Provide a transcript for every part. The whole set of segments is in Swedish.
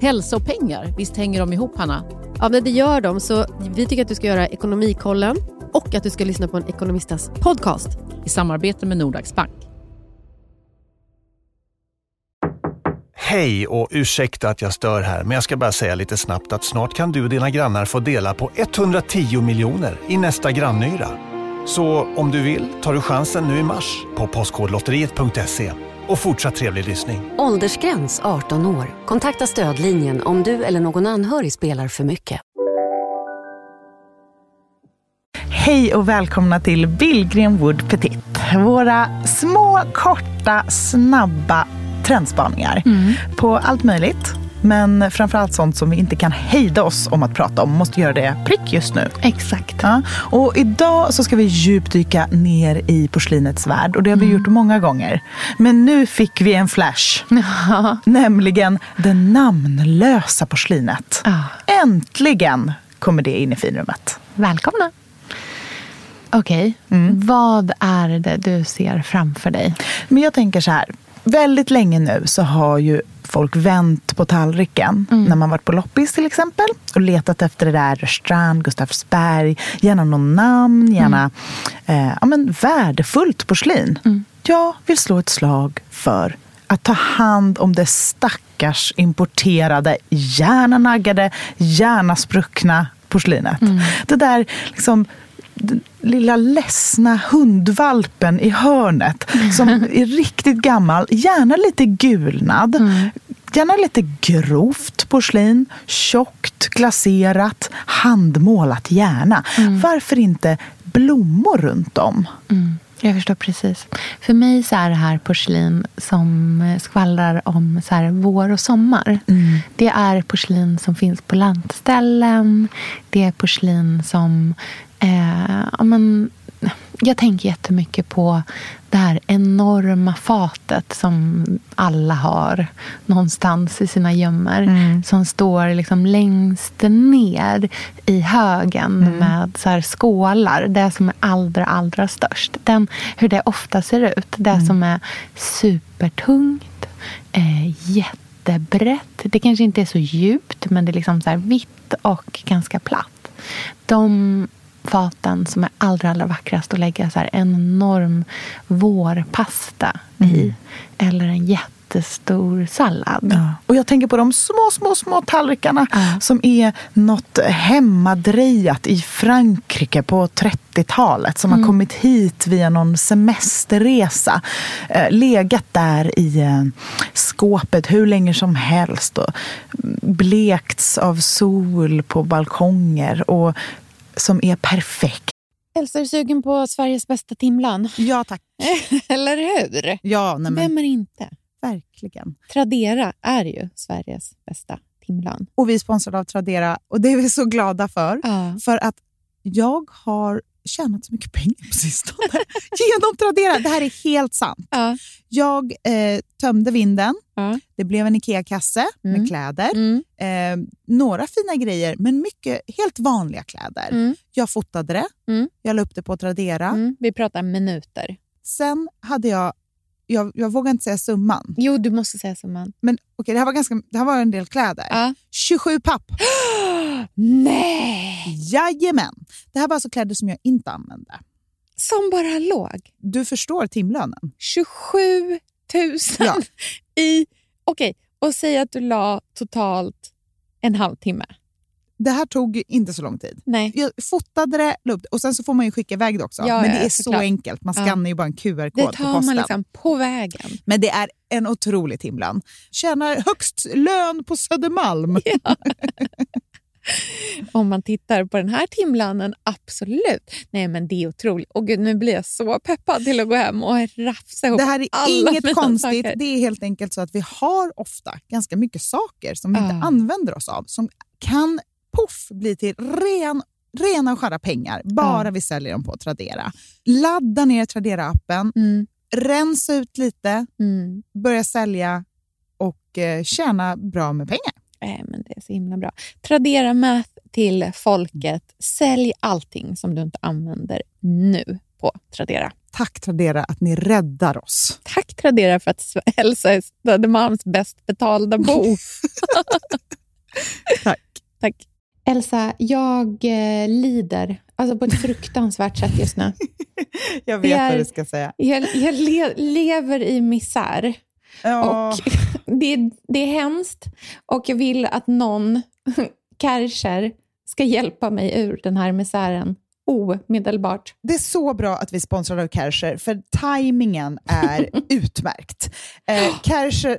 Hälsa och pengar, visst hänger de ihop Hanna? Ja, men det gör de. Så vi tycker att du ska göra Ekonomikollen och att du ska lyssna på en ekonomistas podcast. I samarbete med Nordax Bank. Hej och ursäkta att jag stör här, men jag ska bara säga lite snabbt att snart kan du och dina grannar få dela på 110 miljoner i nästa grannyra. Så om du vill tar du chansen nu i mars på Postkodlotteriet.se. Och fortsatt trevlig lyssning. Åldersgräns 18 år. Kontakta stödlinjen om du eller någon anhörig spelar för mycket. Hej och välkomna till Billgren Wood Petit. Våra små, korta, snabba trendspaningar på allt möjligt. Men framförallt sånt som vi inte kan hejda oss om att prata om. Måste göra det prick just nu. Exakt. Ja. Och idag så ska vi djupdyka ner i porslinets värld. Och det har vi gjort många gånger. Men nu fick vi en flash. Nämligen det namnlösa porslinet. Ja. Äntligen kommer det in i finrummet. Välkomna. Okej, vad är det du ser framför dig? Men jag tänker så här. Väldigt länge nu så har ju folk vänt på tallriken. När man varit på loppis till exempel och letat efter det där Rörstrand, Gustavsberg. Gärna någon namn, gärna eh, ja, men värdefullt porslin. Jag vill slå ett slag för att ta hand om det stackars importerade, gärna naggade, gärna spruckna porslinet. Det där liksom lilla ledsna hundvalpen i hörnet som är riktigt gammal, gärna lite gulnad. Gärna lite grovt porslin, tjockt, glaserat, handmålat gärna. Varför inte blommor runt om? Jag förstår precis. För mig så är det här porslin som skvallrar om så här vår och sommar. Det är porslin som finns på lantställen. Det är porslin som... Eh, ja, men, jag tänker jättemycket på det här enorma fatet som alla har någonstans i sina gömmor. Som står liksom längst ner i högen med så här skålar. Det som är allra, allra störst. Den, hur det ofta ser ut. Det som är supertungt, eh, jättebrett. Det kanske inte är så djupt men det är liksom så här vitt och ganska platt. De faten som är allra, allra vackrast att lägga så här en enorm vårpasta i. Eller en jättestor sallad. Ja. Och jag tänker på de små, små, små tallrikarna som är något hemmadrejat i Frankrike på 30-talet. Som har kommit hit via någon semesterresa. Eh, legat där i eh, skåpet hur länge som helst. Och blekts av sol på balkonger. Och som är perfekt. Elsa, är du sugen på Sveriges bästa timlan? Ja, tack. Eller hur? Ja, nej, men, Vem är inte? verkligen. Tradera är ju Sveriges bästa timlan. Och vi är sponsrade av Tradera och det är vi så glada för. Ja. För att jag har tjänat så mycket pengar på sistone genom Tradera. Det här är helt sant. Ja. Jag eh, tömde vinden. Ja. Det blev en IKEA-kasse Mm. med kläder. Mm. Eh, några fina grejer, men mycket helt vanliga kläder. Mm. Jag fotade det. Mm. Jag la upp det på Tradera. Mm. Vi pratar minuter. Sen hade jag... Jag, jag vågar inte säga summan. Jo, du måste säga summan. Men okej, det, här var ganska, det här var en del kläder. Ja. 27 papp. Nej! Jajamän. Det här var alltså kläder som jag inte använde. Som bara låg. Du förstår timlönen. 27 000 Ja. i... Okej, och säg att du la totalt en halvtimme. Det här tog inte så lång tid. Nej. Jag fotade det, la upp det och sen så får man ju skicka iväg det också. Ja, Men ja, det är så enkelt. Man Ja. skannar ju bara en QR-kod Det på tar posten. man liksom på vägen. Men det är en otrolig timlön. Tjänar högst lön på Södermalm. Om man tittar på den här timlönen, absolut. Nej, men det är otroligt. Och gud, nu blir jag så peppad till att gå hem och rafsa ihop Det här är alla inget konstigt. saker. Det är helt enkelt så att vi har ofta ganska mycket saker som vi inte Ja. använder oss av. Som kan poff bli till ren, rena och skära pengar bara Ja. vi säljer dem på Tradera. Ladda ner Tradera-appen, Mm, rensa ut lite, mm. börja sälja och eh, tjäna bra med pengar. Nej, men det är så himla bra. Tradera Math till folket. Sälj allting som du inte använder nu på Tradera. Tack Tradera att ni räddar oss. Tack Tradera för att Elsa är Södermalms bäst betalda bo. Tack. Tack. Elsa, jag eh, lider alltså på ett fruktansvärt sätt just nu. Jag vet är- vad du ska säga. Jag, jag le, lever i misär. Ja. Och det, det är hemskt och jag vill att någon, Kärcher, ska hjälpa mig ur den här misären omedelbart. Det är så bra att vi sponsrar av Kärcher, för tajmingen är utmärkt. Eh, Kärcher,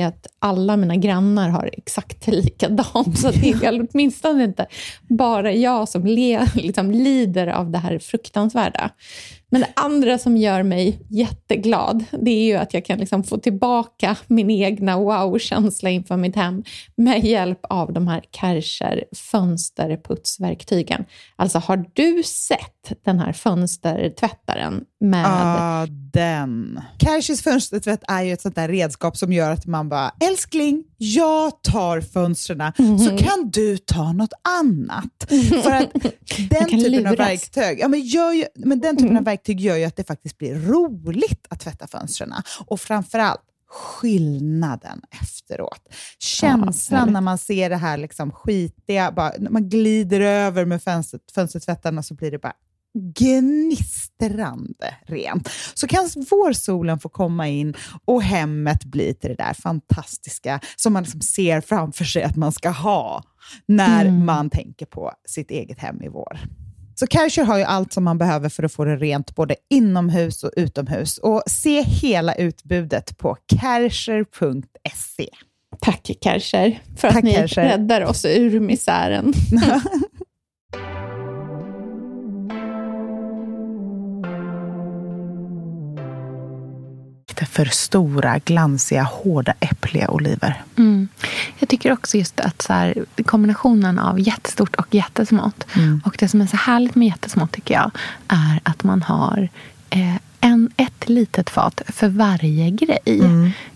är att alla mina grannar har exakt likadant. Så det är åtminstone inte bara jag som le, liksom, lider av det här fruktansvärda. Men det andra som gör mig jätteglad, det är ju att jag kan liksom få tillbaka min egna wow-känsla inför mitt hem med hjälp av de här Kärcher fönsterputsverktygen. Alltså, har du sett den här fönstertvättaren med... Ja, den. Kärchers fönstertvätt är ju ett sånt där redskap som gör att man bara, älskling, jag tar fönstren så kan du ta något annat. För att den typen av verktyg, ja, men gör ju, men den typen av verktyg gör ju att det faktiskt blir roligt att tvätta fönstren. Och framförallt skillnaden efteråt. Känslan härligt. när man ser det här liksom skitiga, bara, när man glider över med fönster, fönstertvättarna så blir det bara gnistrande rent. Så kan vårsolen få komma in och hemmet bli till det där fantastiska som man liksom ser framför sig att man ska ha när man tänker på sitt eget hem i vår. Så Kärcher har ju allt som man behöver för att få det rent både inomhus och utomhus. Och se hela utbudet på kärcher.se. Tack Kärcher, för att Tack, ni Kärcher. räddar oss ur misären. Lite för stora, glansiga, hårda, äppliga oliver. Mm. Jag tycker också just att så här, kombinationen av jättestort och jättesmått. Och det som är så härligt med jättesmått tycker jag är att man har eh, ett litet fat för varje grej.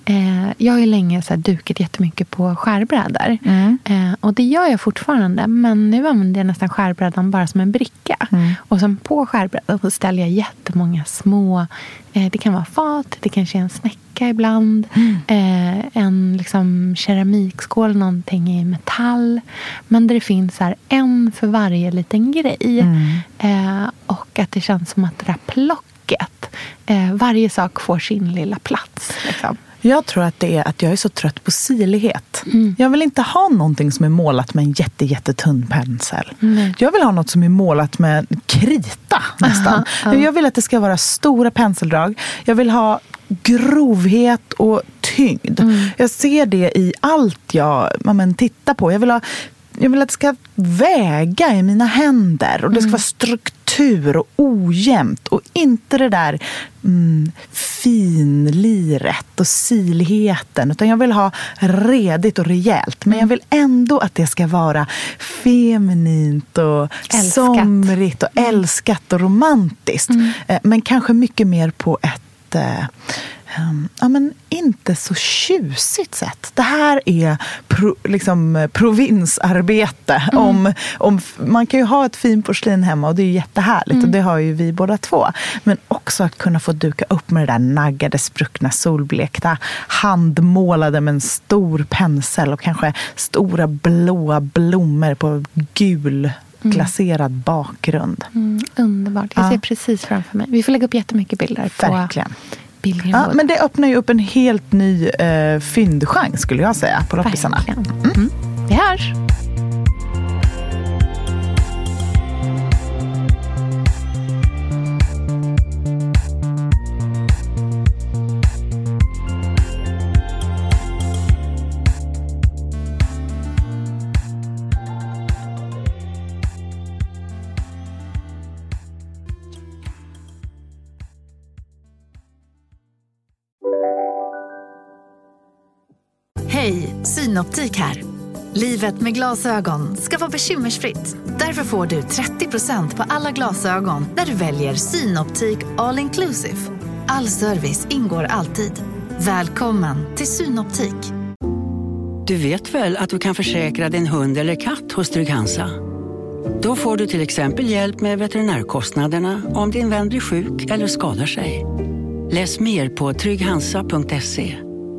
Eh, jag har ju länge så här, dukat jättemycket på skärbrädor. Eh, och det gör jag fortfarande. Men nu använder jag nästan skärbrädan bara som en bricka. Och sen på skärbrädan så ställer jag jättemånga små. Eh, det kan vara fat, det kanske är en snäcka ibland. Eh, en liksom, keramikskål, någonting i metall. Men där det finns så här, en för varje liten grej. Eh, och att det känns som att det där plocket, eh, varje sak får sin lilla plats. Liksom. Jag tror att det är att jag är så trött på sirlighet. Jag vill inte ha någonting som är målat med en jätte, jättetunn pensel. Jag vill ha något som är målat med krita nästan. Jag vill att det ska vara stora penseldrag. Jag vill ha grovhet och tyngd. Jag ser det i allt jag ja, men, tittar på. Jag vill, ha, jag vill att det ska väga i mina händer och det ska vara struktur och ojämnt och inte det där mm, finliret och siligheten. Utan jag vill ha redigt och rejält. Men jag vill ändå att det ska vara feminint och Älskat. somrigt och älskat och romantiskt. Eh, Men kanske mycket mer på ett ehm, ja, men inte så tjusigt sätt. Det här är pro, liksom, eh, provinsarbete. Om, om, man kan ju ha ett fint porslin hemma och det är ju jättehärligt. Och det har ju vi båda två. Men också att kunna få duka upp med det där naggade, spruckna, solblekta, handmålade med en stor pensel och kanske stora blåa blommor på gul glaserad bakgrund. Mm, underbart. Jag Ja. ser precis framför mig. Vi får lägga upp jättemycket bilder på Billgren Ja, men det öppnar ju upp en helt ny eh, fyndchans skulle jag säga på loppisarna. Verkligen. Mm. Vi hörs! Hej, Synoptik här. Livet med glasögon ska vara bekymmersfritt. Därför får du 30% på alla glasögon när du väljer Synoptik All Inclusive. All service ingår alltid. Välkommen till Synoptik. Du vet väl att du kan försäkra din hund eller katt hos Trygg-Hansa? Då får du till exempel hjälp med veterinärkostnaderna om din vän blir sjuk eller skadar sig. Läs mer på trygghansa.se